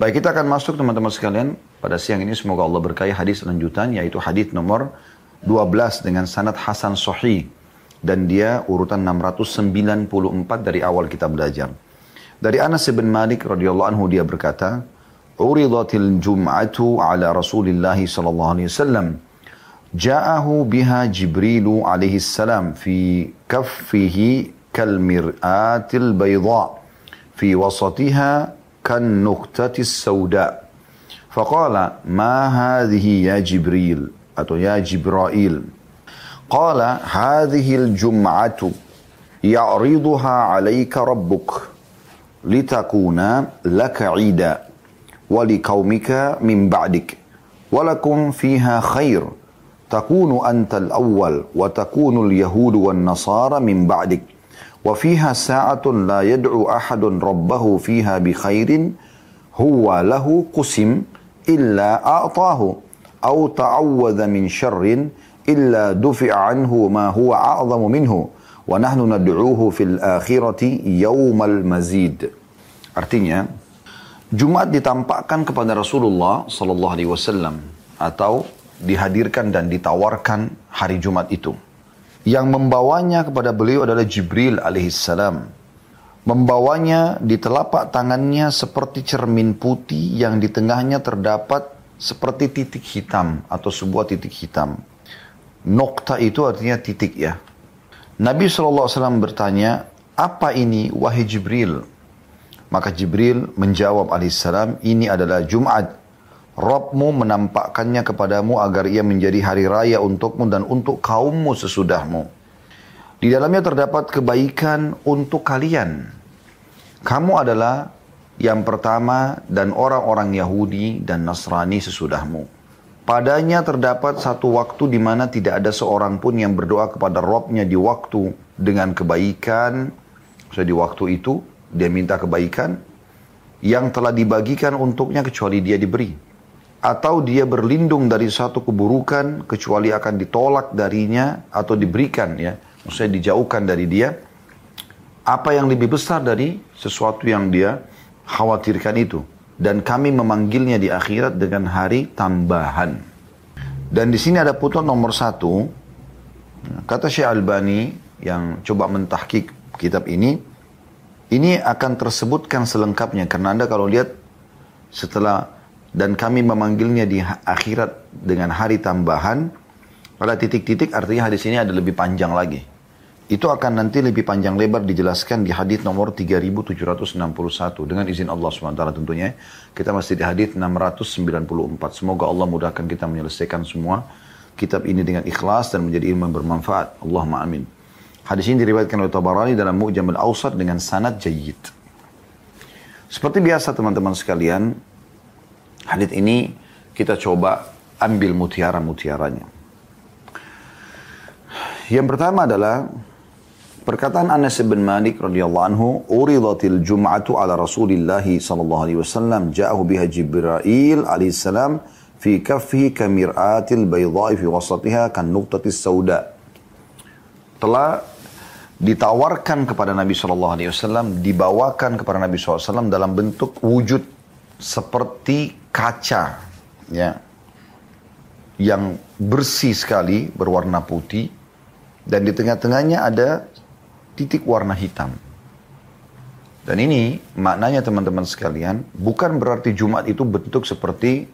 Baik, kita akan masuk teman-teman sekalian pada siang ini semoga Allah berkahi hadis lanjutan yaitu hadis nomor 12 dengan sanad Hasan Sahih dan dia urutan 694 dari awal kita belajar. Dari Anas bin Malik radhiyallahu anhu dia berkata, "Uridatil jum'atu ala Rasulillah sallallahu alaihi wasallam." Ja'ahu biha Jibril alaihi salam fi kaffihi kal mir'atil bayda fi wasatiha kan nuqtatis sauda. Faqala, "Ma hadhihi ya Jibril?" atau ya Jibril. Qala hadhihi al-jum'atu ya'riduha 'alayka rabbuk litakuna laka 'ida wa liqaumika min ba'dik wa lakum fiha khair takunu anta al-awwal wa takunu sa'atun la yad'u ahadun rabbahu fiha bi khairin huwa lahu qusim illa a'tahu أو تعوذ من شر إلا دفع عنه ما هو أعظم منه ونحن ندعوه في الآخرة يوم المزيد Artinya, Jumat ditampakkan kepada Rasulullah Sallallahu Alaihi Wasallam atau dihadirkan dan ditawarkan hari Jumat itu. Yang membawanya kepada beliau adalah Jibril alaihissalam. Membawanya di telapak tangannya seperti cermin putih yang di tengahnya terdapat seperti titik hitam atau sebuah titik hitam. Nokta itu artinya titik ya. Nabi SAW bertanya, apa ini wahai Jibril? Maka Jibril menjawab alaihissalam, ini adalah Jumat. Robmu menampakkannya kepadamu agar ia menjadi hari raya untukmu dan untuk kaummu sesudahmu. Di dalamnya terdapat kebaikan untuk kalian. Kamu adalah yang pertama dan orang-orang Yahudi dan Nasrani sesudahmu. Padanya terdapat satu waktu di mana tidak ada seorang pun yang berdoa kepada Robnya di waktu dengan kebaikan. So, di waktu itu dia minta kebaikan yang telah dibagikan untuknya kecuali dia diberi. Atau dia berlindung dari satu keburukan kecuali akan ditolak darinya atau diberikan ya. Maksudnya dijauhkan dari dia. Apa yang lebih besar dari sesuatu yang dia khawatirkan itu. Dan kami memanggilnya di akhirat dengan hari tambahan. Dan di sini ada putuan nomor satu. Kata Syekh Albani yang coba mentahkik kitab ini. Ini akan tersebutkan selengkapnya. Karena Anda kalau lihat setelah dan kami memanggilnya di akhirat dengan hari tambahan. Pada titik-titik artinya hadis ini ada lebih panjang lagi. Itu akan nanti lebih panjang lebar dijelaskan di hadis nomor 3761 dengan izin Allah SWT tentunya. Kita masih di hadis 694. Semoga Allah mudahkan kita menyelesaikan semua kitab ini dengan ikhlas dan menjadi ilmu yang bermanfaat. Allahumma amin. Hadis ini diriwayatkan oleh Tabarani dalam Mu'jam al-Awsat dengan sanad jayyid. Seperti biasa teman-teman sekalian, hadis ini kita coba ambil mutiara-mutiaranya. Yang pertama adalah Perkataan Anas bin Malik radhiyallahu anhu, "Uridatil Jum'atu ala Rasulillah sallallahu alaihi wasallam, ja'ahu biha Jibril alaihi salam fi kaffihi kamir'atil baydha'i fi wasatiha kan nuqtatis sauda." Telah ditawarkan kepada Nabi sallallahu alaihi wasallam, dibawakan kepada Nabi sallallahu alaihi wasallam dalam bentuk wujud seperti kaca, ya. Yang bersih sekali, berwarna putih, dan di tengah-tengahnya ada titik warna hitam. Dan ini maknanya teman-teman sekalian, bukan berarti Jumat itu bentuk seperti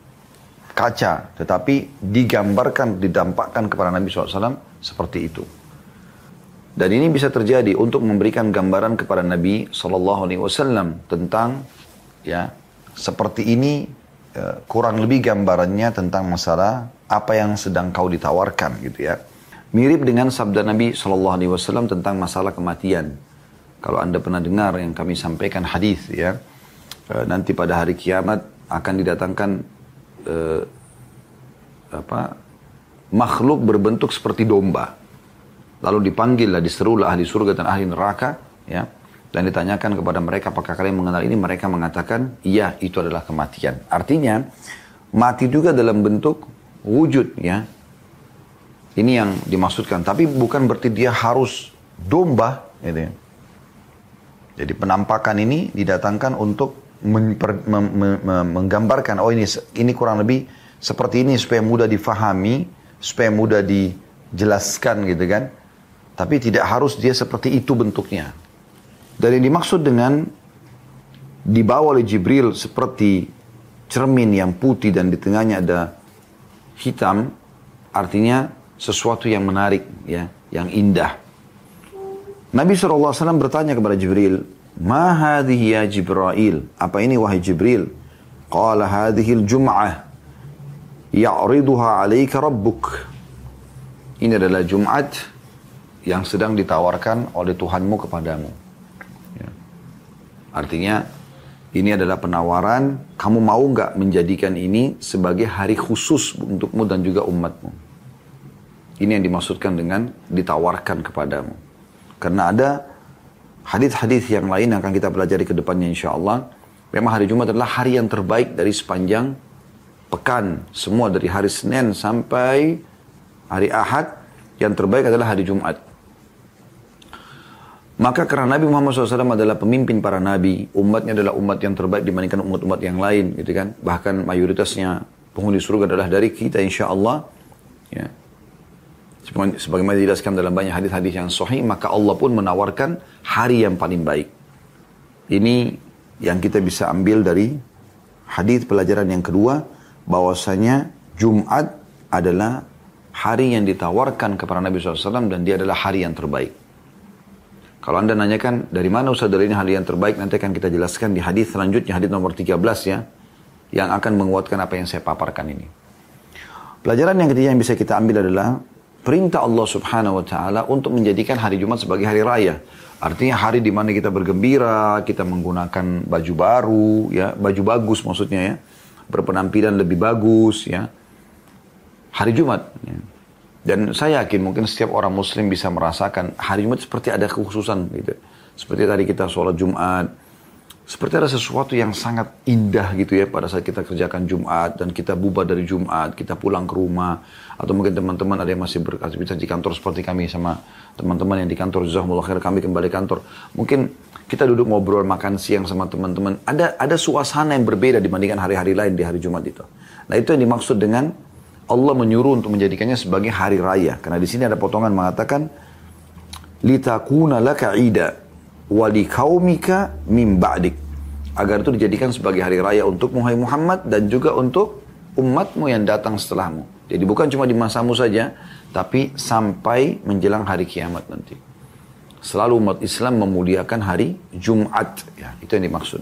kaca, tetapi digambarkan, didampakkan kepada Nabi SAW seperti itu. Dan ini bisa terjadi untuk memberikan gambaran kepada Nabi SAW tentang ya seperti ini kurang lebih gambarannya tentang masalah apa yang sedang kau ditawarkan gitu ya. Mirip dengan sabda Nabi Wasallam tentang masalah kematian. Kalau anda pernah dengar yang kami sampaikan hadis ya, e, nanti pada hari kiamat akan didatangkan eh, apa makhluk berbentuk seperti domba. Lalu dipanggillah, diserulah ahli surga dan ahli neraka, ya, dan ditanyakan kepada mereka apakah kalian mengenal ini, mereka mengatakan iya itu adalah kematian. Artinya mati juga dalam bentuk wujud, ya, ini yang dimaksudkan. Tapi bukan berarti dia harus domba. Gitu ya. Jadi penampakan ini didatangkan untuk menggambarkan oh ini ini kurang lebih seperti ini supaya mudah difahami, supaya mudah dijelaskan gitu kan. Tapi tidak harus dia seperti itu bentuknya. Dan yang dimaksud dengan dibawa oleh Jibril seperti cermin yang putih dan di tengahnya ada hitam, artinya sesuatu yang menarik, ya, yang indah. Nabi SAW bertanya kepada Jibril, Ma hadhihi ya Jibril? Apa ini wahai Jibril? Qala hadhihi al-jum'ah ya'riduha alaika rabbuk. Ini adalah Jumat yang sedang ditawarkan oleh Tuhanmu kepadamu. Ya. Artinya ini adalah penawaran, kamu mau nggak menjadikan ini sebagai hari khusus untukmu dan juga umatmu. Ini yang dimaksudkan dengan ditawarkan kepadamu. Karena ada hadis-hadis yang lain yang akan kita pelajari ke depannya insya Allah. Memang hari Jumat adalah hari yang terbaik dari sepanjang pekan. Semua dari hari Senin sampai hari Ahad. Yang terbaik adalah hari Jumat. Maka karena Nabi Muhammad SAW adalah pemimpin para nabi, umatnya adalah umat yang terbaik dibandingkan umat-umat yang lain, gitu kan? Bahkan mayoritasnya penghuni surga adalah dari kita, insya Allah. Ya. Sebagaimana dijelaskan dalam banyak hadis-hadis yang sahih, maka Allah pun menawarkan hari yang paling baik. Ini yang kita bisa ambil dari hadis pelajaran yang kedua bahwasanya Jumat adalah hari yang ditawarkan kepada Nabi SAW dan dia adalah hari yang terbaik. Kalau anda nanyakan dari mana Ustaz dari ini hari yang terbaik, nanti akan kita jelaskan di hadis selanjutnya, hadis nomor 13 ya, yang akan menguatkan apa yang saya paparkan ini. Pelajaran yang ketiga yang bisa kita ambil adalah perintah Allah Subhanahu wa taala untuk menjadikan hari Jumat sebagai hari raya. Artinya hari di mana kita bergembira, kita menggunakan baju baru, ya, baju bagus maksudnya ya berpenampilan lebih bagus ya hari Jumat ya. Dan saya yakin mungkin setiap orang muslim bisa merasakan hari Jumat seperti ada kekhususan gitu seperti tadi kita sholat Jumat seperti ada sesuatu yang sangat indah gitu ya pada saat kita kerjakan Jumat dan kita bubar dari Jumat, kita pulang ke rumah atau mungkin teman-teman ada yang masih beraktivitas di kantor seperti kami sama teman-teman yang di kantor Jazakumullah khair kami kembali kantor. Mungkin kita duduk ngobrol makan siang sama teman-teman. Ada ada suasana yang berbeda dibandingkan hari-hari lain di hari Jumat itu. Nah itu yang dimaksud dengan Allah menyuruh untuk menjadikannya sebagai hari raya. Karena di sini ada potongan mengatakan litakuna laka ida wali kaumika min ba'dik. Agar itu dijadikan sebagai hari raya untuk Muhammad dan juga untuk umatmu yang datang setelahmu. Jadi bukan cuma di masamu saja, tapi sampai menjelang hari kiamat nanti. Selalu umat Islam memuliakan hari Jumat. Ya, itu yang dimaksud.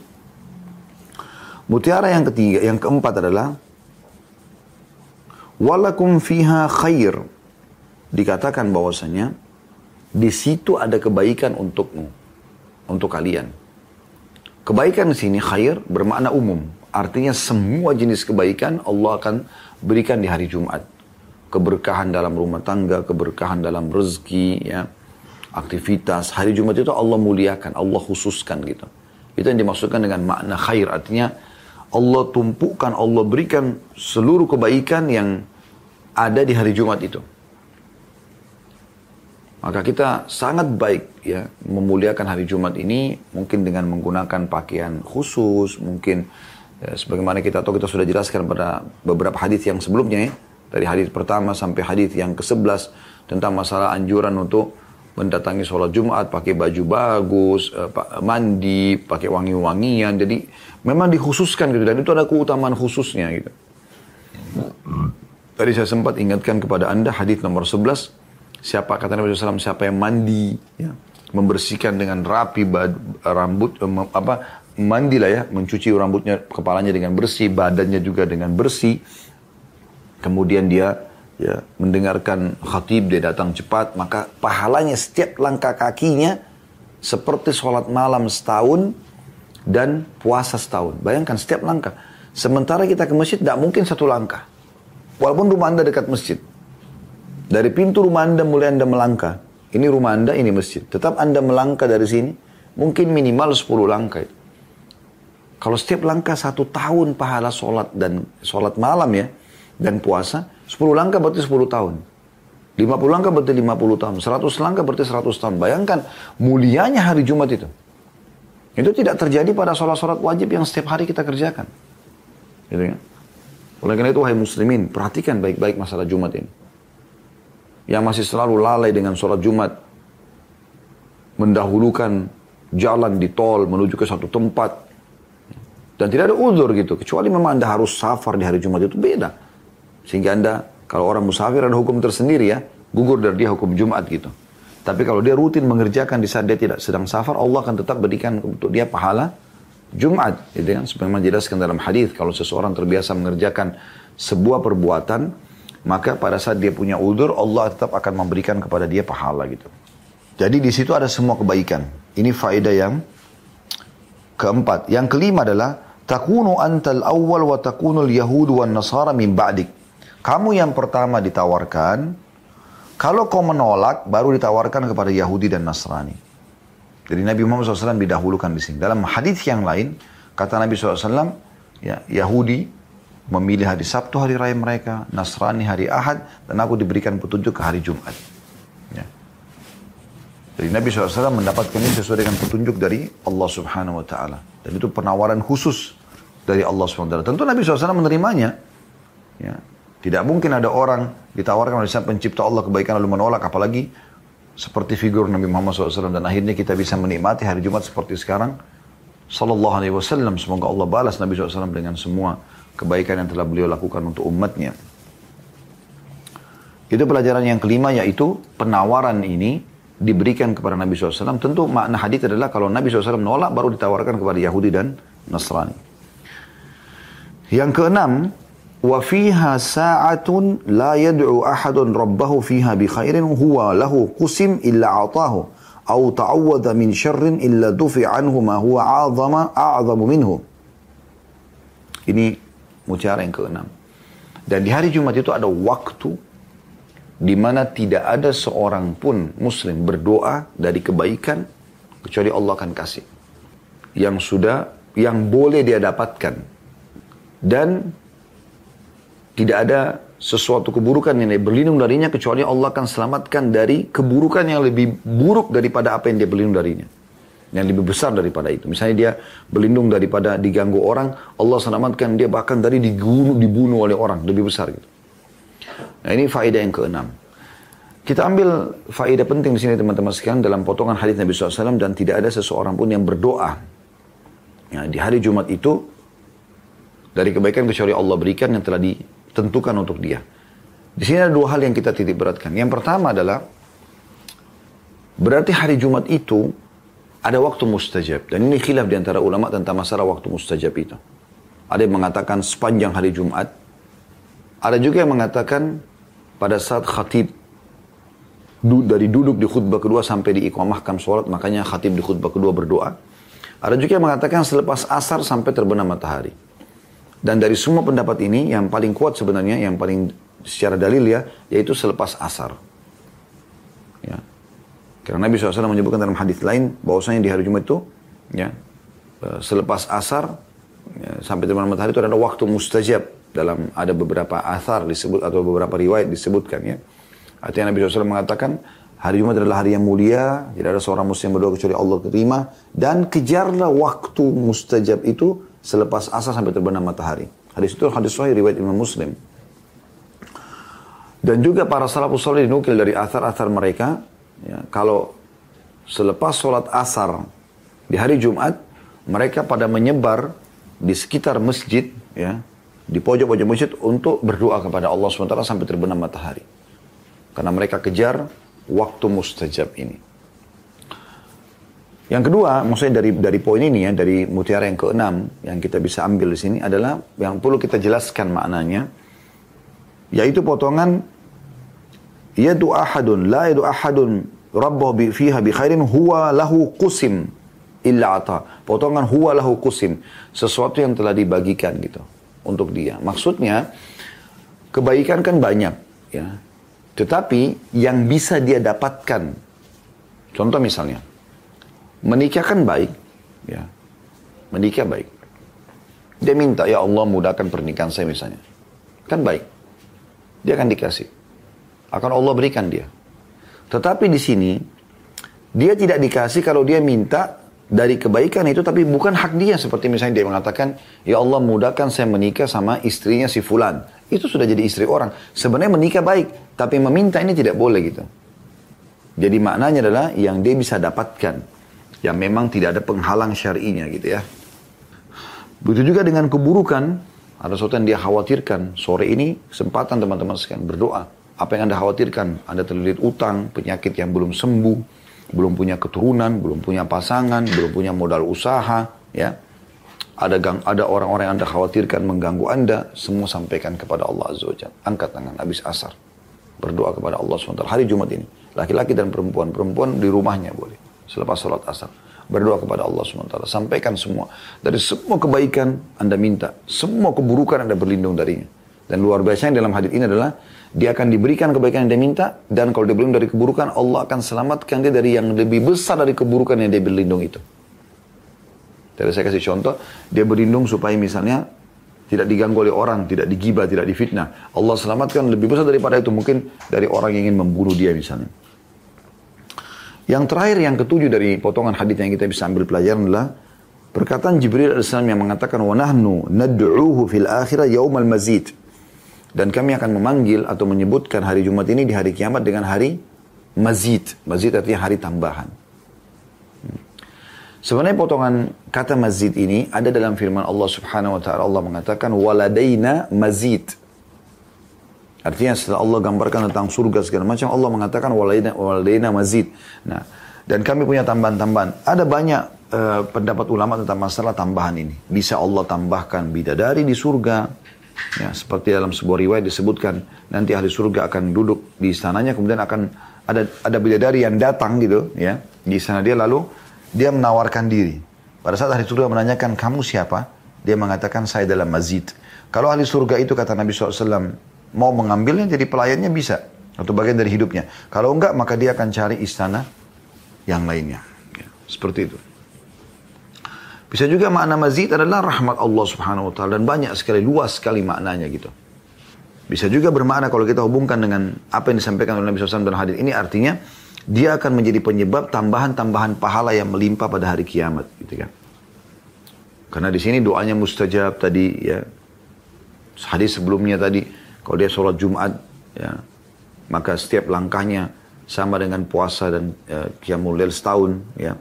Mutiara yang ketiga, yang keempat adalah walakum fiha khair. Dikatakan bahwasanya di situ ada kebaikan untukmu, untuk kalian. Kebaikan di sini khair bermakna umum. Artinya semua jenis kebaikan Allah akan berikan di hari Jumat. Keberkahan dalam rumah tangga, keberkahan dalam rezeki, ya aktivitas. Hari Jumat itu Allah muliakan, Allah khususkan gitu. Itu yang dimaksudkan dengan makna khair. Artinya Allah tumpukan, Allah berikan seluruh kebaikan yang ada di hari Jumat itu. Maka kita sangat baik ya memuliakan hari Jumat ini mungkin dengan menggunakan pakaian khusus, mungkin ya, sebagaimana kita tahu kita sudah jelaskan pada beberapa hadis yang sebelumnya ya, dari hadis pertama sampai hadis yang ke-11 tentang masalah anjuran untuk mendatangi sholat Jumat pakai baju bagus, uh, mandi, pakai wangi-wangian. Jadi memang dikhususkan gitu dan itu ada keutamaan khususnya gitu. Tadi saya sempat ingatkan kepada anda hadis nomor 11 siapa kata Nabi SAW siapa yang mandi ya, membersihkan dengan rapi rambut eh, apa mandi lah ya mencuci rambutnya kepalanya dengan bersih badannya juga dengan bersih kemudian dia ya, mendengarkan khatib dia datang cepat, maka pahalanya setiap langkah kakinya seperti sholat malam setahun dan puasa setahun. Bayangkan setiap langkah. Sementara kita ke masjid tidak mungkin satu langkah. Walaupun rumah anda dekat masjid. Dari pintu rumah anda mulai anda melangkah. Ini rumah anda, ini masjid. Tetap anda melangkah dari sini, mungkin minimal 10 langkah. Kalau setiap langkah satu tahun pahala sholat dan sholat malam ya, dan puasa, 10 langkah berarti 10 tahun. 50 langkah berarti 50 tahun. 100 langkah berarti 100 tahun. Bayangkan mulianya hari Jumat itu. Itu tidak terjadi pada sholat-sholat wajib yang setiap hari kita kerjakan. Gitu ya. Oleh karena itu, wahai muslimin, perhatikan baik-baik masalah Jumat ini. Yang masih selalu lalai dengan sholat Jumat, mendahulukan jalan di tol menuju ke satu tempat, dan tidak ada uzur gitu, kecuali memang anda harus safar di hari Jumat itu beda. Sehingga anda, kalau orang musafir ada hukum tersendiri ya, gugur dari dia hukum Jumat gitu. Tapi kalau dia rutin mengerjakan di saat dia tidak sedang safar, Allah akan tetap berikan untuk dia pahala Jumat. Gitu kan? Sebagaimana jelaskan dalam hadis kalau seseorang terbiasa mengerjakan sebuah perbuatan, maka pada saat dia punya udur, Allah tetap akan memberikan kepada dia pahala gitu. Jadi di situ ada semua kebaikan. Ini faedah yang keempat. Yang kelima adalah takunu antal awal wa takunul yahud wa nasara min ba'dik. Kamu yang pertama ditawarkan, kalau kau menolak, baru ditawarkan kepada Yahudi dan Nasrani. Jadi Nabi Muhammad SAW didahulukan di sini. Dalam hadis yang lain, kata Nabi SAW, ya, Yahudi memilih hari Sabtu hari raya mereka, Nasrani hari Ahad, dan aku diberikan petunjuk ke hari Jumat. Ya. Jadi Nabi SAW mendapatkan ini sesuai dengan petunjuk dari Allah Subhanahu Wa Taala. Dan itu penawaran khusus dari Allah Subhanahu Wa Taala. Tentu Nabi SAW menerimanya. Ya. Tidak mungkin ada orang ditawarkan oleh sang pencipta Allah kebaikan lalu menolak. Apalagi seperti figur Nabi Muhammad SAW. Dan akhirnya kita bisa menikmati hari Jumat seperti sekarang. Sallallahu alaihi wasallam. Semoga Allah balas Nabi SAW dengan semua kebaikan yang telah beliau lakukan untuk umatnya. Itu pelajaran yang kelima yaitu penawaran ini diberikan kepada Nabi SAW. Tentu makna hadis adalah kalau Nabi SAW menolak baru ditawarkan kepada Yahudi dan Nasrani. Yang keenam, wa fiha sa'atun la yad'u ahadun rabbahu fiha bi khairin huwa lahu qusim illa atahu aw ta'awwadha min syarrin illa dufi anhu ma huwa a'zama ini mutiara yang keenam. Dan di hari Jumat itu ada waktu di mana tidak ada seorang pun muslim berdoa dari kebaikan kecuali Allah akan kasih. Yang sudah yang boleh dia dapatkan. Dan tidak ada sesuatu keburukan yang dia berlindung darinya kecuali Allah akan selamatkan dari keburukan yang lebih buruk daripada apa yang dia berlindung darinya. Yang lebih besar daripada itu. Misalnya dia berlindung daripada diganggu orang, Allah selamatkan dia bahkan dari dibunuh, dibunuh oleh orang, lebih besar gitu. Nah ini faedah yang keenam. Kita ambil faedah penting di sini teman-teman sekalian dalam potongan hadis Nabi SAW dan tidak ada seseorang pun yang berdoa. Ya, di hari Jumat itu dari kebaikan kecuali Allah berikan yang telah di, tentukan untuk dia. Di sini ada dua hal yang kita titik beratkan. Yang pertama adalah berarti hari Jumat itu ada waktu mustajab. Dan ini khilaf di antara ulama tentang masalah waktu mustajab itu. Ada yang mengatakan sepanjang hari Jumat. Ada juga yang mengatakan pada saat khatib dari duduk di khutbah kedua sampai diikamahkan sholat, makanya khatib di khutbah kedua berdoa. Ada juga yang mengatakan selepas asar sampai terbenam matahari. Dan dari semua pendapat ini yang paling kuat sebenarnya, yang paling secara dalil ya, yaitu selepas asar. Ya. Karena Nabi SAW menyebutkan dalam hadis lain bahwasanya di hari Jumat itu ya e, selepas asar ya, sampai terbenam matahari itu ada waktu mustajab dalam ada beberapa asar disebut atau beberapa riwayat disebutkan ya. Artinya Nabi SAW mengatakan hari Jumat adalah hari yang mulia, tidak ada seorang muslim berdoa kecuali Allah terima dan kejarlah waktu mustajab itu selepas asar sampai terbenam matahari. Hadis itu hadis sahih riwayat Imam Muslim. Dan juga para salafus salih dinukil dari asar-asar mereka, ya, kalau selepas sholat asar di hari Jumat, mereka pada menyebar di sekitar masjid, ya, di pojok-pojok masjid untuk berdoa kepada Allah SWT sampai terbenam matahari. Karena mereka kejar waktu mustajab ini. Yang kedua, maksudnya dari dari poin ini ya, dari mutiara yang keenam yang kita bisa ambil di sini adalah yang perlu kita jelaskan maknanya, yaitu potongan yadu ahadun la yadu ahadun rabbahu bi fiha bi khairin huwa lahu qusim illa ata. Potongan huwa lahu qusim, sesuatu yang telah dibagikan gitu untuk dia. Maksudnya kebaikan kan banyak ya. Tetapi yang bisa dia dapatkan contoh misalnya Menikah kan baik. Ya. Menikah baik. Dia minta, ya Allah mudahkan pernikahan saya misalnya. Kan baik. Dia akan dikasih. Akan Allah berikan dia. Tetapi di sini, dia tidak dikasih kalau dia minta dari kebaikan itu tapi bukan hak dia seperti misalnya dia mengatakan ya Allah mudahkan saya menikah sama istrinya si fulan itu sudah jadi istri orang sebenarnya menikah baik tapi meminta ini tidak boleh gitu jadi maknanya adalah yang dia bisa dapatkan yang memang tidak ada penghalang syar'inya gitu ya begitu juga dengan keburukan ada sesuatu yang dia khawatirkan sore ini kesempatan teman-teman sekalian berdoa apa yang anda khawatirkan anda terlilit utang penyakit yang belum sembuh belum punya keturunan, belum punya pasangan, belum punya modal usaha, ya. Ada gang, ada orang-orang yang Anda khawatirkan mengganggu Anda, semua sampaikan kepada Allah Azza wa Angkat tangan habis asar. Berdoa kepada Allah SWT. Hari Jumat ini. Laki-laki dan perempuan. Perempuan di rumahnya boleh. Selepas sholat asar. Berdoa kepada Allah SWT. Sampaikan semua. Dari semua kebaikan Anda minta. Semua keburukan Anda berlindung darinya. Dan luar biasa dalam hadis ini adalah dia akan diberikan kebaikan yang dia minta dan kalau dia belum dari keburukan Allah akan selamatkan dia dari yang lebih besar dari keburukan yang dia berlindung itu. Jadi saya kasih contoh, dia berlindung supaya misalnya tidak diganggu oleh orang, tidak digibah, tidak difitnah. Allah selamatkan lebih besar daripada itu mungkin dari orang yang ingin membunuh dia misalnya. Yang terakhir, yang ketujuh dari potongan hadis yang kita bisa ambil pelajaran adalah perkataan Jibril AS yang mengatakan وَنَحْنُ نَدْعُوهُ فِي الْآخِرَةِ يَوْمَ الْمَزِيدِ dan kami akan memanggil atau menyebutkan hari Jumat ini di hari kiamat dengan hari mazid. Mazid artinya hari tambahan. Hmm. Sebenarnya potongan kata mazid ini ada dalam firman Allah Subhanahu wa taala. Allah mengatakan waladaina mazid. Artinya setelah Allah gambarkan tentang surga segala macam, Allah mengatakan waladaina, waladaina mazid. Nah, dan kami punya tambahan-tambahan. Ada banyak uh, pendapat ulama tentang masalah tambahan ini. Bisa Allah tambahkan bidadari di surga, Ya, seperti dalam sebuah riwayat disebutkan nanti ahli surga akan duduk di istananya kemudian akan ada ada bidadari yang datang gitu ya di sana dia lalu dia menawarkan diri. Pada saat ahli surga menanyakan kamu siapa? Dia mengatakan saya dalam masjid. Kalau ahli surga itu kata Nabi SAW mau mengambilnya jadi pelayannya bisa atau bagian dari hidupnya. Kalau enggak maka dia akan cari istana yang lainnya. Ya, seperti itu. Bisa juga makna mazid adalah rahmat Allah subhanahu wa ta'ala. Dan banyak sekali, luas sekali maknanya gitu. Bisa juga bermakna kalau kita hubungkan dengan apa yang disampaikan oleh Nabi SAW dalam hadis ini artinya dia akan menjadi penyebab tambahan-tambahan pahala yang melimpah pada hari kiamat gitu kan. Karena di sini doanya mustajab tadi ya. Hadis sebelumnya tadi kalau dia sholat Jumat ya maka setiap langkahnya sama dengan puasa dan ya, qiyamul setahun ya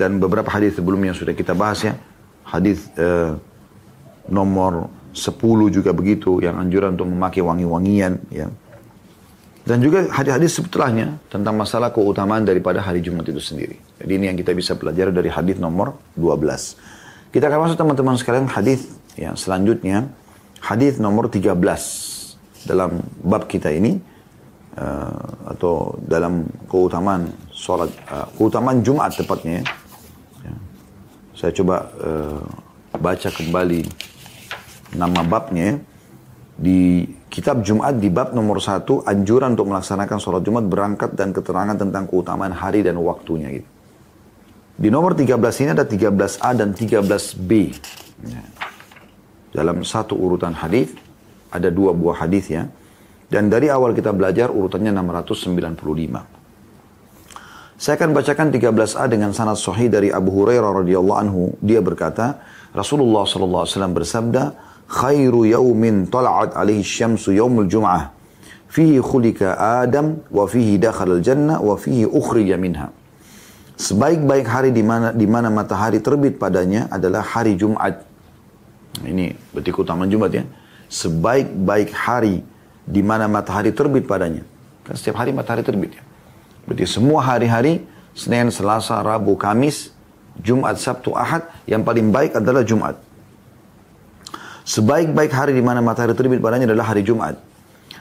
dan beberapa hadis sebelumnya sudah kita bahas ya. Hadis eh, nomor 10 juga begitu yang anjuran untuk memakai wangi-wangian ya. Dan juga hadis-hadis setelahnya tentang masalah keutamaan daripada hari Jumat itu sendiri. Jadi ini yang kita bisa pelajari dari hadis nomor 12. Kita akan masuk teman-teman sekalian hadis yang selanjutnya hadis nomor 13 dalam bab kita ini uh, atau dalam keutamaan sholat uh, keutamaan Jumat tepatnya ya. Saya coba uh, baca kembali nama babnya di kitab Jumat di bab nomor satu anjuran untuk melaksanakan sholat Jumat berangkat dan keterangan tentang keutamaan hari dan waktunya gitu. Di nomor 13 ini ada 13A dan 13B. Ya. Dalam satu urutan hadis ada dua buah hadis ya. Dan dari awal kita belajar urutannya 695. Saya akan bacakan 13a dengan sanad sahih dari Abu Hurairah radhiyallahu anhu. Dia berkata, Rasulullah sallallahu alaihi wasallam bersabda, "Khairu yaumin tala'at alaihi syamsu yaumul jum'ah. Fihi khulika Adam wa fihi dakhala al-jannah wa fihi ukhrija minha." Sebaik-baik hari di mana di mana matahari terbit padanya adalah hari Jumat. Ini berarti keutamaan Jumat ya. Sebaik-baik hari di mana matahari terbit padanya. Kan setiap hari matahari terbit ya. Berarti semua hari-hari, Senin, Selasa, Rabu, Kamis, Jumat, Sabtu, Ahad, yang paling baik adalah Jumat. Sebaik-baik hari di mana matahari terbit padanya adalah hari Jumat.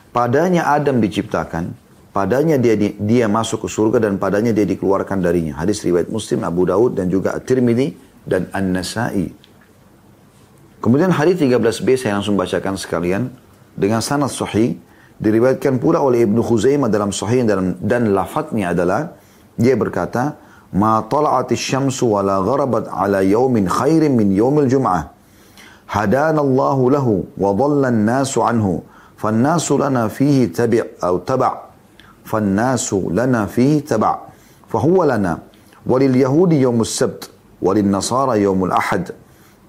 Padanya Adam diciptakan, padanya dia dia masuk ke surga dan padanya dia dikeluarkan darinya. Hadis riwayat Muslim, Abu Daud dan juga At-Tirmidzi dan An-Nasai. Kemudian hadis 13b saya langsung bacakan sekalian dengan sanad sahih Diriwayatkan pula oleh Ibnu Khuzaimah dalam sahih dan, dan lafadznya adalah dia berkata, "Ma tala'ati syamsu wa la gharabat ala yawmin khairin min yawmil jum'ah. Hadana Allahu lahu wa dhalla an-nasu anhu. Fihi tabi' atau taba'. Fan-nasu lana fihi taba'. Fahuwa lana. Walil Yahudi yawmus sabt. walin nasara yaumul ahad.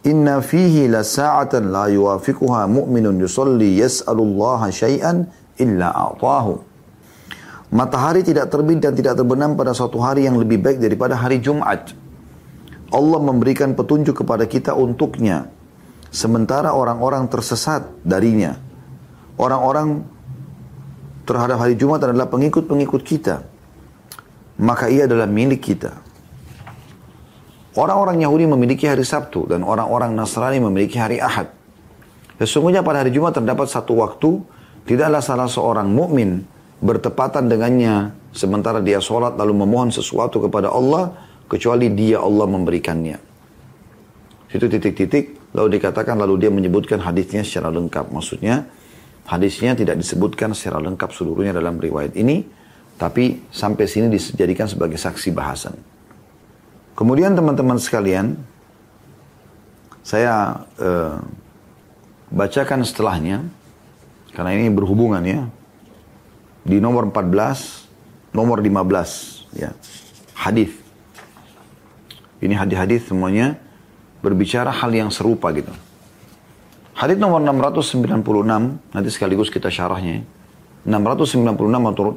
Inna fihi la sa'atan la yuwafiquha mu'minun yusalli yas'alullaha syai'an illa a'tahu. Matahari tidak terbit dan tidak terbenam pada suatu hari yang lebih baik daripada hari Jumat. Allah memberikan petunjuk kepada kita untuknya. Sementara orang-orang tersesat darinya. Orang-orang terhadap hari Jumat adalah pengikut-pengikut kita. Maka ia adalah milik kita. Orang-orang Yahudi memiliki hari Sabtu dan orang-orang Nasrani memiliki hari Ahad. Sesungguhnya pada hari Jumat terdapat satu waktu, tidaklah salah seorang mukmin bertepatan dengannya sementara dia sholat lalu memohon sesuatu kepada Allah kecuali dia Allah memberikannya. Itu titik-titik lalu dikatakan lalu dia menyebutkan hadisnya secara lengkap. Maksudnya hadisnya tidak disebutkan secara lengkap seluruhnya dalam riwayat ini tapi sampai sini dijadikan sebagai saksi bahasan. Kemudian teman-teman sekalian, saya uh, bacakan setelahnya, karena ini berhubungan ya, di nomor 14, nomor 15, ya, hadis. Ini hadis-hadis semuanya berbicara hal yang serupa gitu. Hadis nomor 696, nanti sekaligus kita syarahnya. 696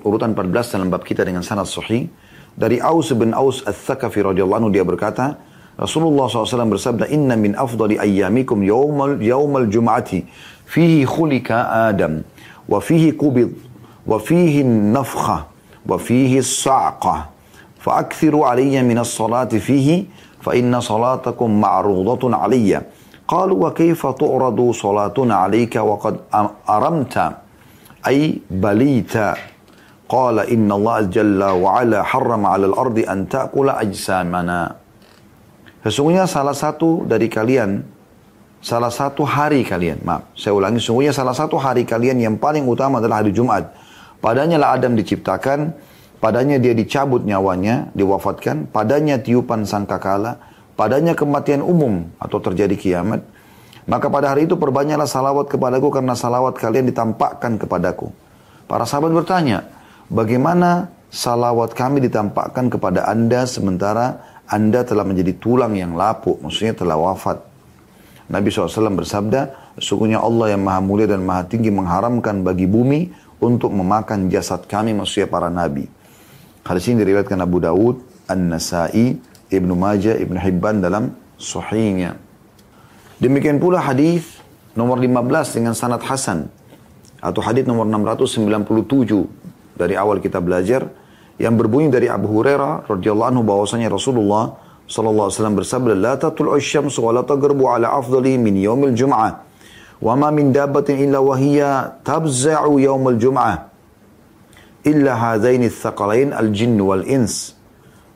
urutan 14 dalam bab kita dengan sanad sahih dari Aus bin Aus Al-Thaqafi radhiyallahu anhu dia berkata, Rasulullah SAW bersabda, Inna min afdali ayyamikum yawmal, yawmal jum'ati, fihi khulika Adam, wa fihi kubid, wa fihi nafkha, wa fihi sa'qa, فأكثروا علي من الصلاة فيه فإن صلاتكم معروضة علي قالوا وكيف تعرض صلاتنا عليك وقد أرمت أي بليت Qala inna Allah jalla wa ala harrama ala al-ardi an ta'kula ajsamana. Sesungguhnya salah satu dari kalian, salah satu hari kalian, maaf, saya ulangi, sesungguhnya salah satu hari kalian yang paling utama adalah hari Jumat. Padanya lah Adam diciptakan, padanya dia dicabut nyawanya, diwafatkan, padanya tiupan sangkakala, padanya kematian umum atau terjadi kiamat. Maka pada hari itu perbanyaklah salawat kepadaku karena salawat kalian ditampakkan kepadaku. Para sahabat bertanya, bagaimana salawat kami ditampakkan kepada anda sementara anda telah menjadi tulang yang lapuk, maksudnya telah wafat. Nabi SAW bersabda, sesungguhnya Allah yang maha mulia dan maha tinggi mengharamkan bagi bumi untuk memakan jasad kami, maksudnya para nabi. Hadis ini diriwayatkan Abu Dawud, An-Nasai, Ibnu Majah, Ibnu Hibban dalam sahihnya. Demikian pula hadis nomor 15 dengan sanad hasan atau hadis nomor 697 dari awal kita belajar yang berbunyi dari Abu Hurairah radhiyallahu anhu bahwasanya Rasulullah sallallahu alaihi wasallam bersabda la tatlu'u asy-syamsu wa la taghrubu ala afdali min yaumil jum'ah wa ma min dabbatin illa wa hiya tabza'u yaumil jum'ah illa hadaini tsaqalain al-jinn wal ins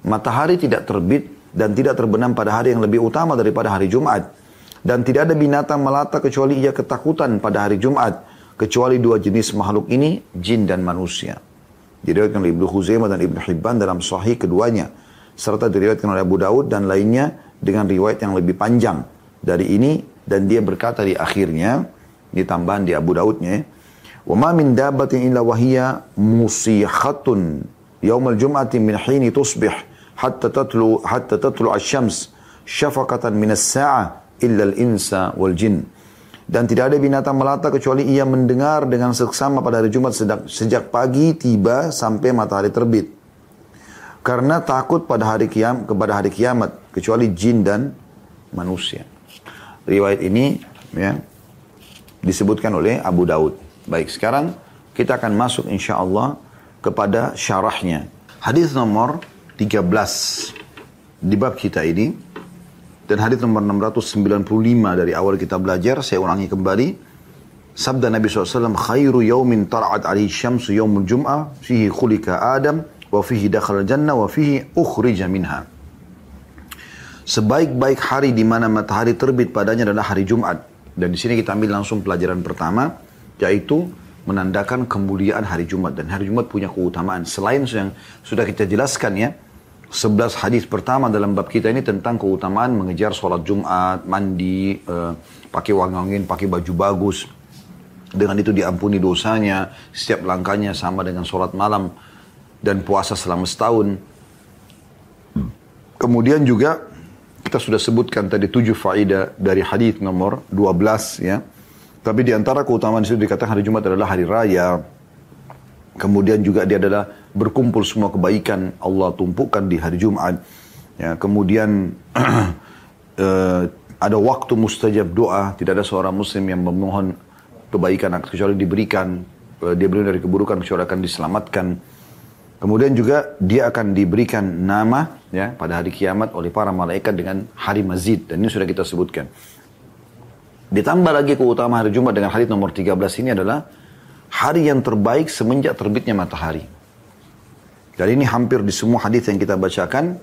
matahari tidak terbit dan tidak terbenam pada hari yang lebih utama daripada hari Jumat. Dan tidak ada binatang melata kecuali ia ketakutan pada hari Jumat kecuali dua jenis makhluk ini jin dan manusia diriwayatkan oleh Ibnu Huzaimah dan Ibnu Hibban dalam sahih keduanya. Serta diriwayatkan oleh Abu Daud dan lainnya dengan riwayat yang lebih panjang dari ini. Dan dia berkata di akhirnya ini tambahan di Abu Daudnya wa ma min dabbatin illa wahiya musihatun yaumal jum'ati min hini tusbih hatta tatlu hatta tatlu asy-syams syafaqatan min as-sa'ah illa al-insa wal jinn dan tidak ada binatang melata kecuali ia mendengar dengan seksama pada hari Jumat sejak, sejak pagi tiba sampai matahari terbit. Karena takut pada hari kiam, kepada hari kiamat kecuali jin dan manusia. Riwayat ini ya disebutkan oleh Abu Daud. Baik, sekarang kita akan masuk insya Allah kepada syarahnya. Hadis nomor 13 di bab kita ini dan hadis nomor 695 dari awal kita belajar, saya ulangi kembali. Sabda Nabi SAW, khairu yaumin tar'at alihi syamsu yaumul jum'ah, fihi khulika Adam, wa fihi dakhal jannah, wa fihi ukhrija minha. Sebaik-baik hari di mana matahari terbit padanya adalah hari Jumat. Dan di sini kita ambil langsung pelajaran pertama, yaitu menandakan kemuliaan hari Jumat. Dan hari Jumat punya keutamaan. Selain yang sudah kita jelaskan ya, 11 hadis pertama dalam bab kita ini tentang keutamaan mengejar sholat Jumat, mandi, uh, pakai wangi-wangian, pakai baju bagus. Dengan itu diampuni dosanya, setiap langkahnya sama dengan sholat malam dan puasa selama setahun. Kemudian juga Kita sudah sebutkan tadi tujuh faedah dari hadis nomor 12 ya. Tapi di antara keutamaan itu dikatakan hari Jumat adalah hari raya. Kemudian juga dia adalah berkumpul semua kebaikan Allah tumpukan di hari Jumat. Ya, kemudian uh, ada waktu mustajab doa, tidak ada seorang muslim yang memohon kebaikan kecuali diberikan, uh, dia beri dari keburukan kecuali akan diselamatkan. Kemudian juga dia akan diberikan nama ya pada hari kiamat oleh para malaikat dengan hari mazid dan ini sudah kita sebutkan. Ditambah lagi keutamaan hari Jumat dengan hari nomor 13 ini adalah hari yang terbaik semenjak terbitnya matahari. Dan ini hampir di semua hadis yang kita bacakan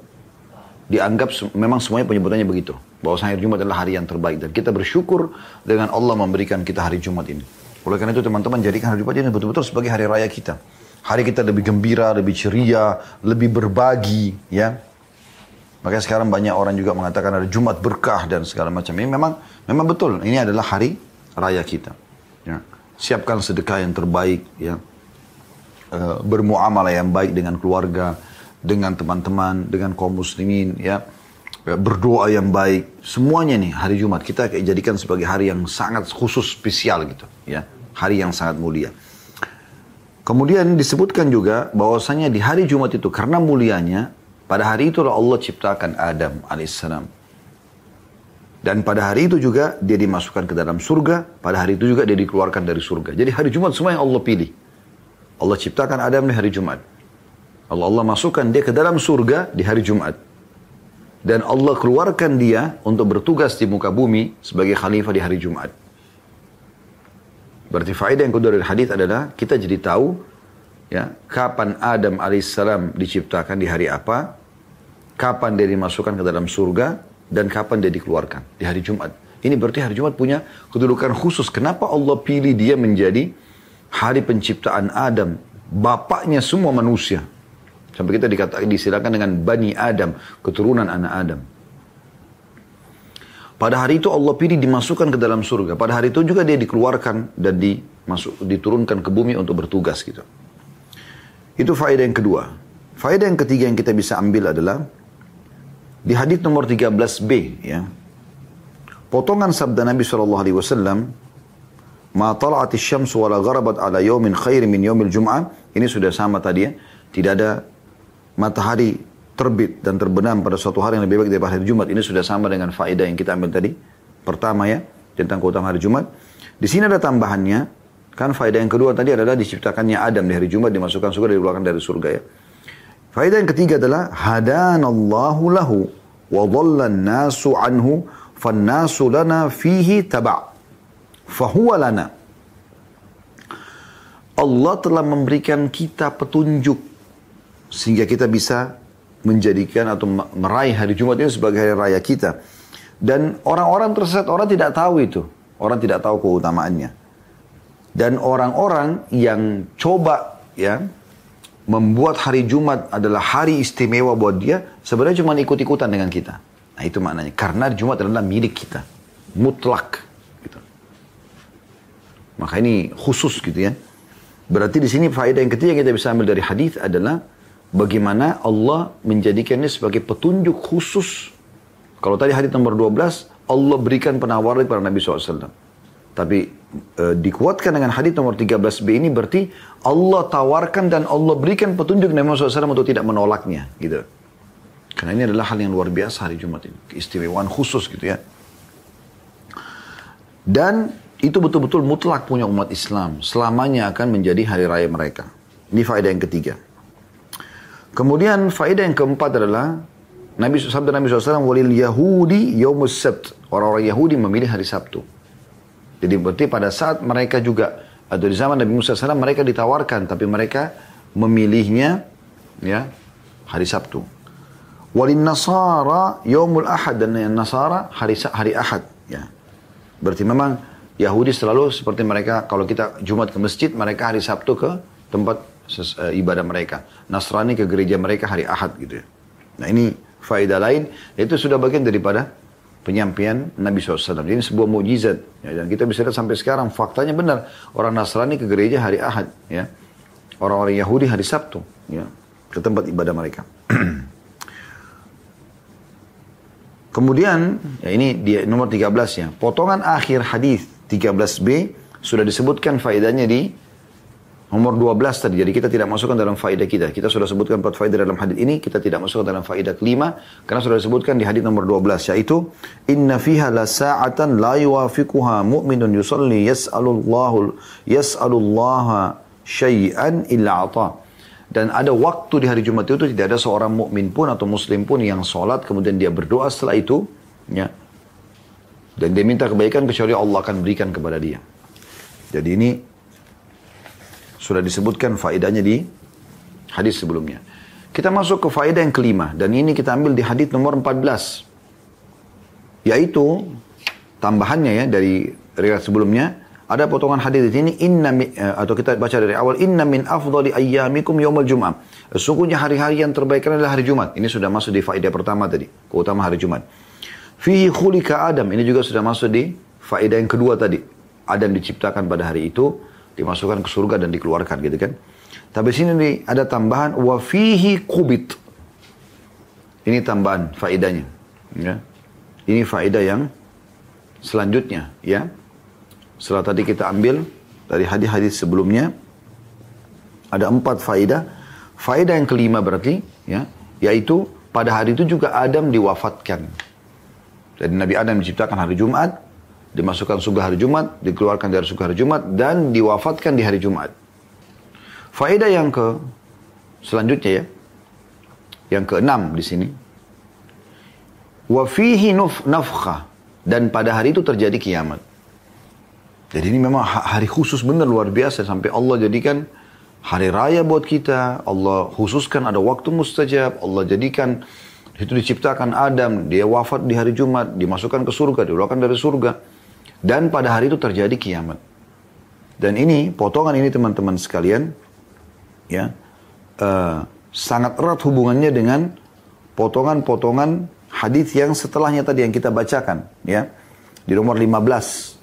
dianggap memang semuanya penyebutannya begitu. Bahwa hari Jumat adalah hari yang terbaik. Dan kita bersyukur dengan Allah memberikan kita hari Jumat ini. Oleh karena itu teman-teman jadikan hari Jumat ini betul-betul sebagai hari raya kita. Hari kita lebih gembira, lebih ceria, lebih berbagi. ya. Makanya sekarang banyak orang juga mengatakan ada Jumat berkah dan segala macam. Ini memang memang betul. Ini adalah hari raya kita. Ya. Siapkan sedekah yang terbaik. ya uh, bermuamalah yang baik dengan keluarga dengan teman-teman, dengan kaum muslimin, ya berdoa yang baik, semuanya nih hari Jumat kita jadikan sebagai hari yang sangat khusus spesial gitu, ya hari yang sangat mulia. Kemudian disebutkan juga bahwasanya di hari Jumat itu karena mulianya pada hari itu Allah ciptakan Adam alaihissalam. Dan pada hari itu juga dia dimasukkan ke dalam surga, pada hari itu juga dia dikeluarkan dari surga. Jadi hari Jumat semua yang Allah pilih. Allah ciptakan Adam di hari Jumat. Allah Allah masukkan dia ke dalam surga di hari Jumat. Dan Allah keluarkan dia untuk bertugas di muka bumi sebagai khalifah di hari Jumat. Berarti faedah yang kedua dari hadis adalah kita jadi tahu ya kapan Adam alaihissalam diciptakan di hari apa, kapan dia dimasukkan ke dalam surga, dan kapan dia dikeluarkan di hari Jumat. Ini berarti hari Jumat punya kedudukan khusus. Kenapa Allah pilih dia menjadi hari penciptaan Adam, bapaknya semua manusia. Sampai kita dikatakan disilakan dengan Bani Adam, keturunan anak Adam. Pada hari itu Allah pilih dimasukkan ke dalam surga. Pada hari itu juga dia dikeluarkan dan dimasuk, diturunkan ke bumi untuk bertugas gitu. Itu faedah yang kedua. Faedah yang ketiga yang kita bisa ambil adalah di hadis nomor 13b ya. Potongan sabda Nabi SAW Ma tala'ati syamsu wala gharabat ala yawmin khairi min yawmil jum'ah. Ini sudah sama tadi ya. Tidak ada matahari terbit dan terbenam pada suatu hari yang lebih baik daripada hari Jumat. Ini sudah sama dengan faedah yang kita ambil tadi. Pertama ya, tentang keutamaan hari Jumat. Di sini ada tambahannya. Kan faedah yang kedua tadi adalah diciptakannya Adam di hari Jumat, dimasukkan surga, dikeluarkan dari surga ya. Faedah yang ketiga adalah hadanallahu lahu wa nasu anhu fannasu lana fihi taba' fahuwa lana. Allah telah memberikan kita petunjuk sehingga kita bisa menjadikan atau meraih hari Jumat ini sebagai hari raya kita. Dan orang-orang tersesat, orang tidak tahu itu. Orang tidak tahu keutamaannya. Dan orang-orang yang coba ya membuat hari Jumat adalah hari istimewa buat dia, sebenarnya cuma ikut-ikutan dengan kita. Nah itu maknanya. Karena Jumat adalah milik kita. Mutlak. Maka ini khusus gitu ya. Berarti di sini faedah yang ketiga yang kita bisa ambil dari hadis adalah bagaimana Allah menjadikannya sebagai petunjuk khusus. Kalau tadi hadis nomor 12, Allah berikan penawaran kepada Nabi SAW. Tapi e, dikuatkan dengan hadis nomor 13b ini berarti Allah tawarkan dan Allah berikan petunjuk Nabi SAW untuk tidak menolaknya. gitu. Karena ini adalah hal yang luar biasa hari Jumat ini. Keistimewaan khusus gitu ya. Dan itu betul-betul mutlak punya umat Islam. Selamanya akan menjadi hari raya mereka. Ini faedah yang ketiga. Kemudian faedah yang keempat adalah Nabi sabda Nabi SAW walil Yahudi yaumus Sabt. Orang-orang Yahudi memilih hari Sabtu. Jadi berarti pada saat mereka juga atau di zaman Nabi Musa SAW mereka ditawarkan tapi mereka memilihnya ya hari Sabtu. Walin Nasara yaumul Ahad dan Nasara hari hari Ahad ya. Berarti memang Yahudi selalu seperti mereka kalau kita Jumat ke masjid mereka hari Sabtu ke tempat uh, ibadah mereka. Nasrani ke gereja mereka hari Ahad gitu ya. Nah ini faedah lain, itu sudah bagian daripada penyampaian Nabi SAW. Ini sebuah mujizat. Ya, dan kita bisa lihat sampai sekarang faktanya benar. Orang Nasrani ke gereja hari Ahad. ya Orang-orang Yahudi hari Sabtu. ya Ke tempat ibadah mereka. Kemudian, ya ini di nomor 13 ya. Potongan akhir hadis 13b sudah disebutkan faedahnya di nomor 12 tadi. Jadi kita tidak masukkan dalam faedah kita. Kita sudah sebutkan empat faedah dalam hadis ini, kita tidak masukkan dalam faedah kelima karena sudah disebutkan di hadis nomor 12 yaitu inna fiha la sa'atan la yuwafiquha mu'minun yusalli yas'alullahu yas'alullaha syai'an illa ata. Dan ada waktu di hari Jumat itu tidak ada seorang mukmin pun atau muslim pun yang sholat kemudian dia berdoa setelah itu, ya. Dan dia minta kebaikan kecuali Allah akan berikan kepada dia. Jadi ini sudah disebutkan faedahnya di hadis sebelumnya. Kita masuk ke faedah yang kelima dan ini kita ambil di hadis nomor 14. Yaitu tambahannya ya dari riwayat sebelumnya ada potongan hadis di sini inna eh, atau kita baca dari awal inna min afdali ayyamikum yaumul jum'ah. Sesungguhnya hari-hari yang terbaik adalah hari Jumat. Ini sudah masuk di faedah pertama tadi, keutamaan hari Jumat. Fihi khulika Adam. Ini juga sudah masuk di faedah yang kedua tadi. Adam diciptakan pada hari itu, dimasukkan ke surga dan dikeluarkan gitu kan. Tapi sini ada tambahan wa fihi kubit. Ini tambahan faedahnya. Ya. Ini faedah yang selanjutnya ya setelah tadi kita ambil dari hadis-hadis sebelumnya, ada empat faedah. Faedah yang kelima berarti, ya, yaitu pada hari itu juga Adam diwafatkan. Jadi Nabi Adam diciptakan hari Jumat, dimasukkan surga hari Jumat, dikeluarkan dari surga hari Jumat, dan diwafatkan di hari Jumat. Faedah yang ke selanjutnya ya, yang keenam di sini. Wafihi nafkah dan pada hari itu terjadi kiamat. Jadi ini memang hari khusus benar luar biasa sampai Allah jadikan hari raya buat kita. Allah khususkan ada waktu mustajab. Allah jadikan itu diciptakan Adam, dia wafat di hari Jumat, dimasukkan ke surga, dikeluarkan dari surga. Dan pada hari itu terjadi kiamat. Dan ini potongan ini teman-teman sekalian, ya uh, sangat erat hubungannya dengan potongan-potongan hadis yang setelahnya tadi yang kita bacakan, ya di nomor 15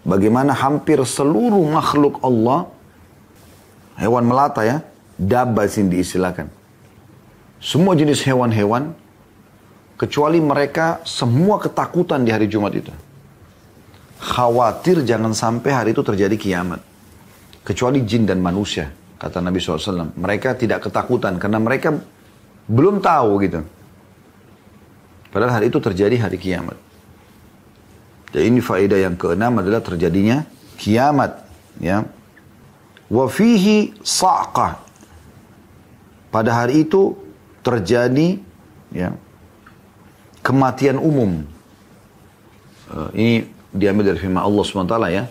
Bagaimana hampir seluruh makhluk Allah, hewan melata ya, dabba sini diistilahkan. Semua jenis hewan-hewan, kecuali mereka semua ketakutan di hari Jumat itu. Khawatir jangan sampai hari itu terjadi kiamat. Kecuali jin dan manusia, kata Nabi SAW. Mereka tidak ketakutan karena mereka belum tahu gitu. Padahal hari itu terjadi hari kiamat. Dan ini faedah yang keenam adalah terjadinya kiamat. Ya. Wa fihi sa'qah. Pada hari itu terjadi ya, kematian umum. Uh, ini diambil dari firman Allah SWT ya.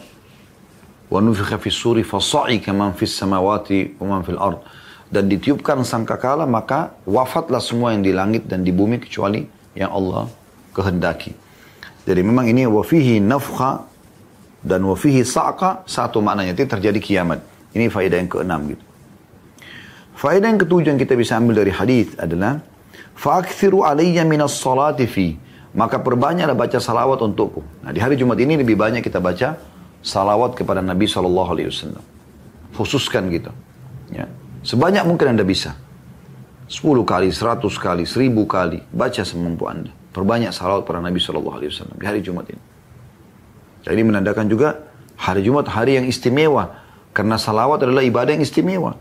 Fis suri fasa'ika man fis samawati wa man fil ard. Dan ditiupkan sangkakala maka wafatlah semua yang di langit dan di bumi kecuali yang Allah kehendaki. Jadi memang ini wafihi nafkha dan wafihi sa'qa satu maknanya itu terjadi kiamat. Ini faedah yang keenam gitu. Faedah yang ketujuh yang kita bisa ambil dari hadis adalah fa'akthiru alayya minas salati fi maka perbanyaklah baca salawat untukku. Nah di hari Jumat ini lebih banyak kita baca salawat kepada Nabi Shallallahu Alaihi Wasallam. Khususkan gitu. Ya. Sebanyak mungkin anda bisa. 10 kali, 100 kali, 1000 kali. Baca semampu anda. Perbanyak salawat para Nabi Shallallahu Alaihi Wasallam di hari Jumat ini. Jadi ini menandakan juga hari Jumat hari yang istimewa karena salawat adalah ibadah yang istimewa.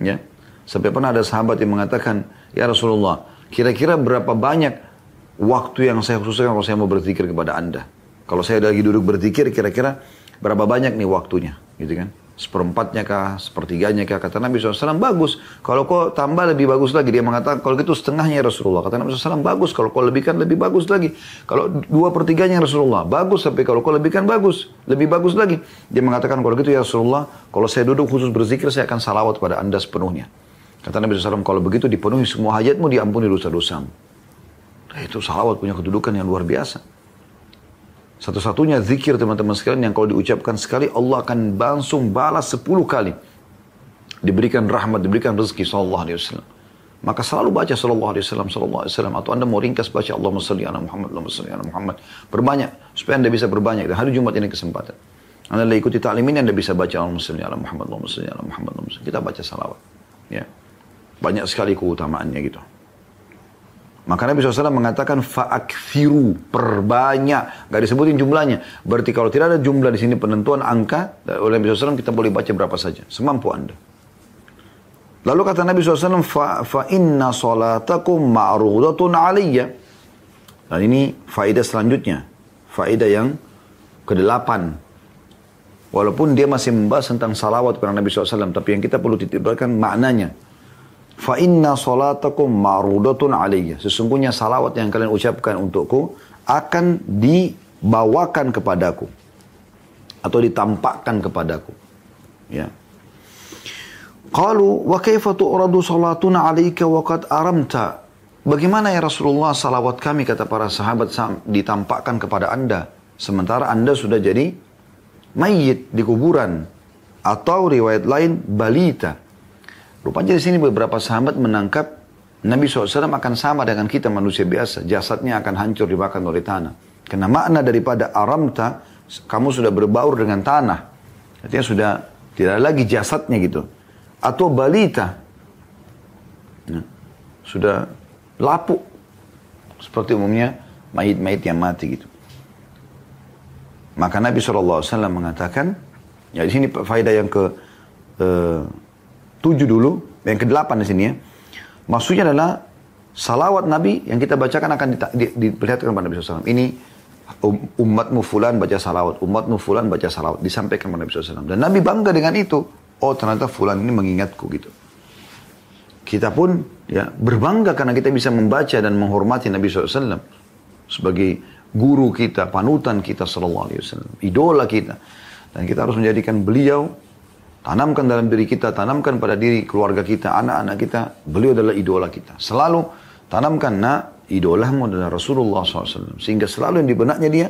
Ya, sampai pernah ada sahabat yang mengatakan, ya Rasulullah, kira-kira berapa banyak waktu yang saya khususkan kalau saya mau berzikir kepada anda? Kalau saya lagi duduk berzikir, kira-kira berapa banyak nih waktunya, gitu kan? seperempatnya kah, sepertiganya kah, kata Nabi SAW, bagus. Kalau kau tambah lebih bagus lagi. Dia mengatakan, kalau gitu setengahnya Rasulullah. Kata Nabi SAW, bagus. Kalau kau lebihkan lebih bagus lagi. Kalau dua pertiganya Rasulullah, bagus. Tapi kalau kau lebihkan bagus, lebih bagus lagi. Dia mengatakan, kalau gitu ya Rasulullah, kalau saya duduk khusus berzikir, saya akan salawat pada anda sepenuhnya. Kata Nabi SAW, kalau begitu dipenuhi semua hajatmu, diampuni dosa-dosamu. Nah, itu salawat punya kedudukan yang luar biasa. Satu-satunya zikir teman-teman sekalian yang kalau diucapkan sekali Allah akan langsung balas sepuluh kali. Diberikan rahmat, diberikan rezeki sallallahu alaihi wasallam. Maka selalu baca sallallahu alaihi wasallam sallallahu alaihi wasallam atau Anda mau ringkas baca Allahumma salli ala Muhammad Allahumma salli ala Muhammad. Berbanyak supaya Anda bisa berbanyak dan hari Jumat ini kesempatan. Anda ikuti taklim ini Anda bisa baca Allahumma salli ala Muhammad Allahumma salli ala Muhammad salli. Kita baca salawat. Ya. Banyak sekali keutamaannya gitu. Maka Nabi SAW mengatakan fa'akthiru, perbanyak. Gak disebutin jumlahnya. Berarti kalau tidak ada jumlah di sini penentuan angka, oleh Nabi SAW kita boleh baca berapa saja. Semampu anda. Lalu kata Nabi SAW, fa, fa inna salatakum ma'rudatun aliyya. Dan ini faedah selanjutnya. Faedah yang kedelapan. Walaupun dia masih membahas tentang salawat kepada Nabi SAW. Tapi yang kita perlu titipkan maknanya. Fa inna salatakum ma'rudatun alaiya. Sesungguhnya salawat yang kalian ucapkan untukku akan dibawakan kepadaku atau ditampakkan kepadaku. Ya. Qalu wa kaifa tu'radu salatuna 'alaika wa qad aramta? Bagaimana ya Rasulullah salawat kami kata para sahabat ditampakkan kepada Anda sementara Anda sudah jadi mayit di kuburan atau riwayat lain balita Rupanya di sini beberapa sahabat menangkap Nabi SAW akan sama dengan kita manusia biasa. Jasadnya akan hancur dimakan oleh tanah. Karena makna daripada aramta, kamu sudah berbaur dengan tanah. Artinya sudah tidak lagi jasadnya gitu. Atau balita. Nah, sudah lapuk. Seperti umumnya mayit-mayit yang mati gitu. Maka Nabi SAW mengatakan, ya di sini faedah yang ke eh, 7 dulu, yang ke-8 di sini ya. Maksudnya adalah salawat Nabi yang kita bacakan akan diperlihatkan kepada Nabi SAW. Ini um, umatmu fulan baca salawat, umatmu fulan baca salawat, disampaikan kepada Nabi SAW. Dan Nabi bangga dengan itu. Oh ternyata fulan ini mengingatku gitu. Kita pun ya berbangga karena kita bisa membaca dan menghormati Nabi SAW sebagai guru kita, panutan kita Sallallahu Alaihi Wasallam, idola kita. Dan kita harus menjadikan beliau Tanamkan dalam diri kita, tanamkan pada diri keluarga kita, anak-anak kita. Beliau adalah idola kita. Selalu tanamkan, nak, idolamu adalah Rasulullah SAW. Sehingga selalu yang di benaknya dia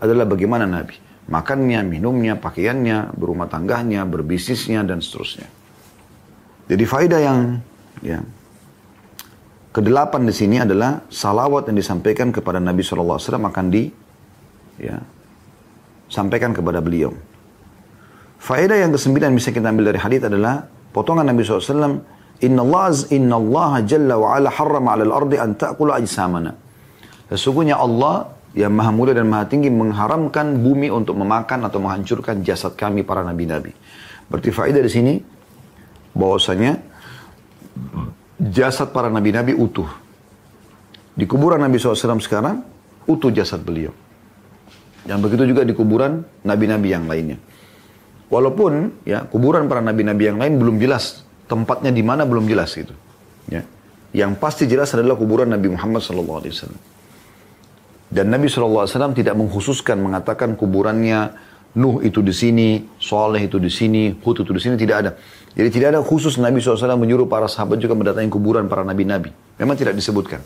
adalah bagaimana Nabi. Makannya, minumnya, pakaiannya, berumah tangganya, berbisnisnya, dan seterusnya. Jadi faedah yang ya, kedelapan di sini adalah salawat yang disampaikan kepada Nabi SAW akan di ya, sampaikan kepada beliau. Faedah yang kesembilan bisa kita ambil dari hadis adalah potongan Nabi SAW. Inna Allah, inna Allah jalla wa ala harrama ala al-ardi an ta'kula ajsamana. Sesungguhnya Allah yang maha mulia dan maha tinggi mengharamkan bumi untuk memakan atau menghancurkan jasad kami para nabi-nabi. Berarti faedah di sini bahwasanya jasad para nabi-nabi utuh. Di kuburan Nabi SAW sekarang utuh jasad beliau. Dan begitu juga di kuburan nabi-nabi yang lainnya. Walaupun ya kuburan para nabi-nabi yang lain belum jelas tempatnya di mana belum jelas gitu. Ya. Yang pasti jelas adalah kuburan Nabi Muhammad SAW. Dan Nabi SAW tidak mengkhususkan mengatakan kuburannya Nuh itu di sini, Soleh itu di sini, Hud itu di sini tidak ada. Jadi tidak ada khusus Nabi SAW menyuruh para sahabat juga mendatangi kuburan para nabi-nabi. Memang tidak disebutkan.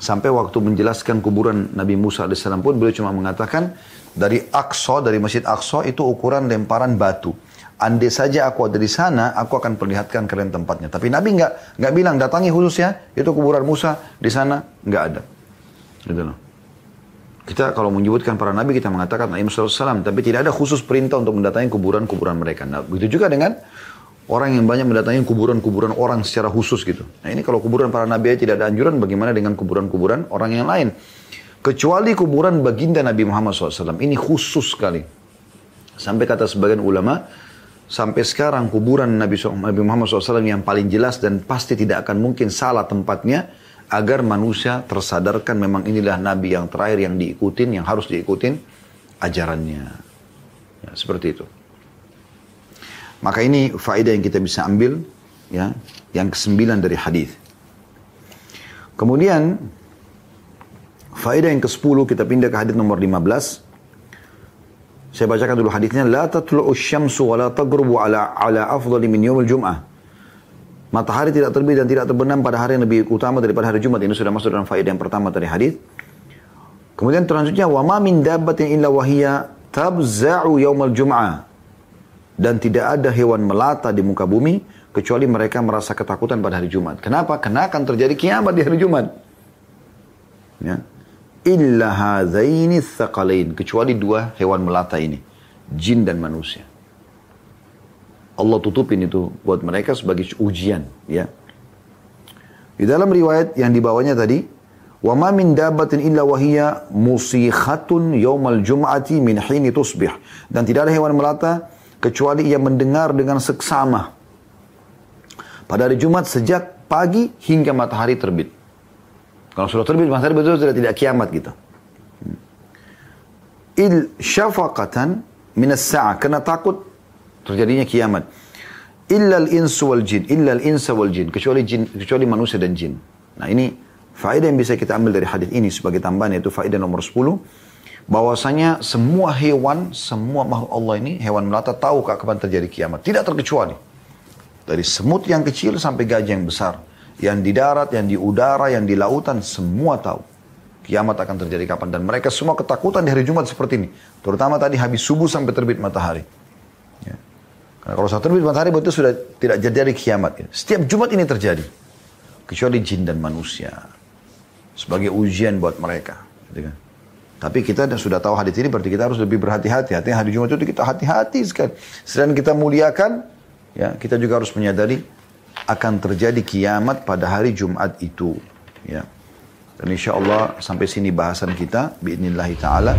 Sampai waktu menjelaskan kuburan Nabi Musa AS pun beliau cuma mengatakan dari Aqsa, dari Masjid Aqsa itu ukuran lemparan batu. Andai saja aku ada di sana, aku akan perlihatkan kalian tempatnya. Tapi Nabi nggak nggak bilang datangi khususnya itu kuburan Musa di sana nggak ada. Gitu loh. Kita kalau menyebutkan para nabi kita mengatakan Nabi Musa SAW, tapi tidak ada khusus perintah untuk mendatangi kuburan-kuburan mereka. Nah, begitu juga dengan orang yang banyak mendatangi kuburan-kuburan orang secara khusus gitu. Nah ini kalau kuburan para nabi tidak ada anjuran, bagaimana dengan kuburan-kuburan orang yang lain? Kecuali kuburan baginda Nabi Muhammad SAW. Ini khusus sekali. Sampai kata sebagian ulama, sampai sekarang kuburan Nabi, Muhammad SAW yang paling jelas dan pasti tidak akan mungkin salah tempatnya, agar manusia tersadarkan memang inilah Nabi yang terakhir yang diikutin, yang harus diikutin ajarannya. Ya, seperti itu. Maka ini faedah yang kita bisa ambil ya, yang kesembilan dari hadis. Kemudian faedah yang ke-10 kita pindah ke hadis nomor 15. Saya bacakan dulu hadisnya la tatlu'u syamsu wa la taghrubu ala ala afdali min yaumil jum'ah. Matahari tidak terbit dan tidak terbenam pada hari yang lebih utama daripada hari Jumat. Ini sudah masuk dalam faedah yang pertama dari hadis. Kemudian selanjutnya wa ma min dabbatin illa wahiyya tabza'u yaumal jum'ah dan tidak ada hewan melata di muka bumi kecuali mereka merasa ketakutan pada hari Jumat. Kenapa? Karena akan terjadi kiamat di hari Jumat. Ya. Illa hadzaini tsaqalain, kecuali dua hewan melata ini, jin dan manusia. Allah tutupin itu buat mereka sebagai ujian, ya. Di dalam riwayat yang dibawanya tadi, Wa ma min dabatin illa wahiyya musikhatun yaumal jum'ati min hini tusbih. Dan tidak ada hewan melata kecuali ia mendengar dengan seksama. Pada hari Jumat sejak pagi hingga matahari terbit. Kalau sudah terbit matahari betul sudah tidak kiamat kita. Hmm. Il syafaqatan minas sa'ah. Kena takut terjadinya kiamat. Illa al-insu wal jin. Illa al-insa wal jin. Kecuali, jin. kecuali manusia dan jin. Nah ini faedah yang bisa kita ambil dari hadis ini sebagai tambahan yaitu faedah nomor 10 bahwasanya semua hewan, semua makhluk Allah ini hewan melata tahu kapan terjadi kiamat, tidak terkecuali. Dari semut yang kecil sampai gajah yang besar, yang di darat, yang di udara, yang di lautan semua tahu kiamat akan terjadi kapan dan mereka semua ketakutan di hari Jumat seperti ini. Terutama tadi habis subuh sampai terbit matahari. Ya. Karena kalau sudah terbit matahari berarti sudah tidak terjadi kiamat. Ya. Setiap Jumat ini terjadi. Kecuali jin dan manusia. Sebagai ujian buat mereka. Gitu kan. Tapi kita sudah tahu hadis ini berarti kita harus lebih berhati-hati. Artinya hari Jumat itu kita hati-hati sekali. Selain kita muliakan, ya kita juga harus menyadari akan terjadi kiamat pada hari Jumat itu. Ya. Dan insya Allah sampai sini bahasan kita. Bi'inillahi ta'ala.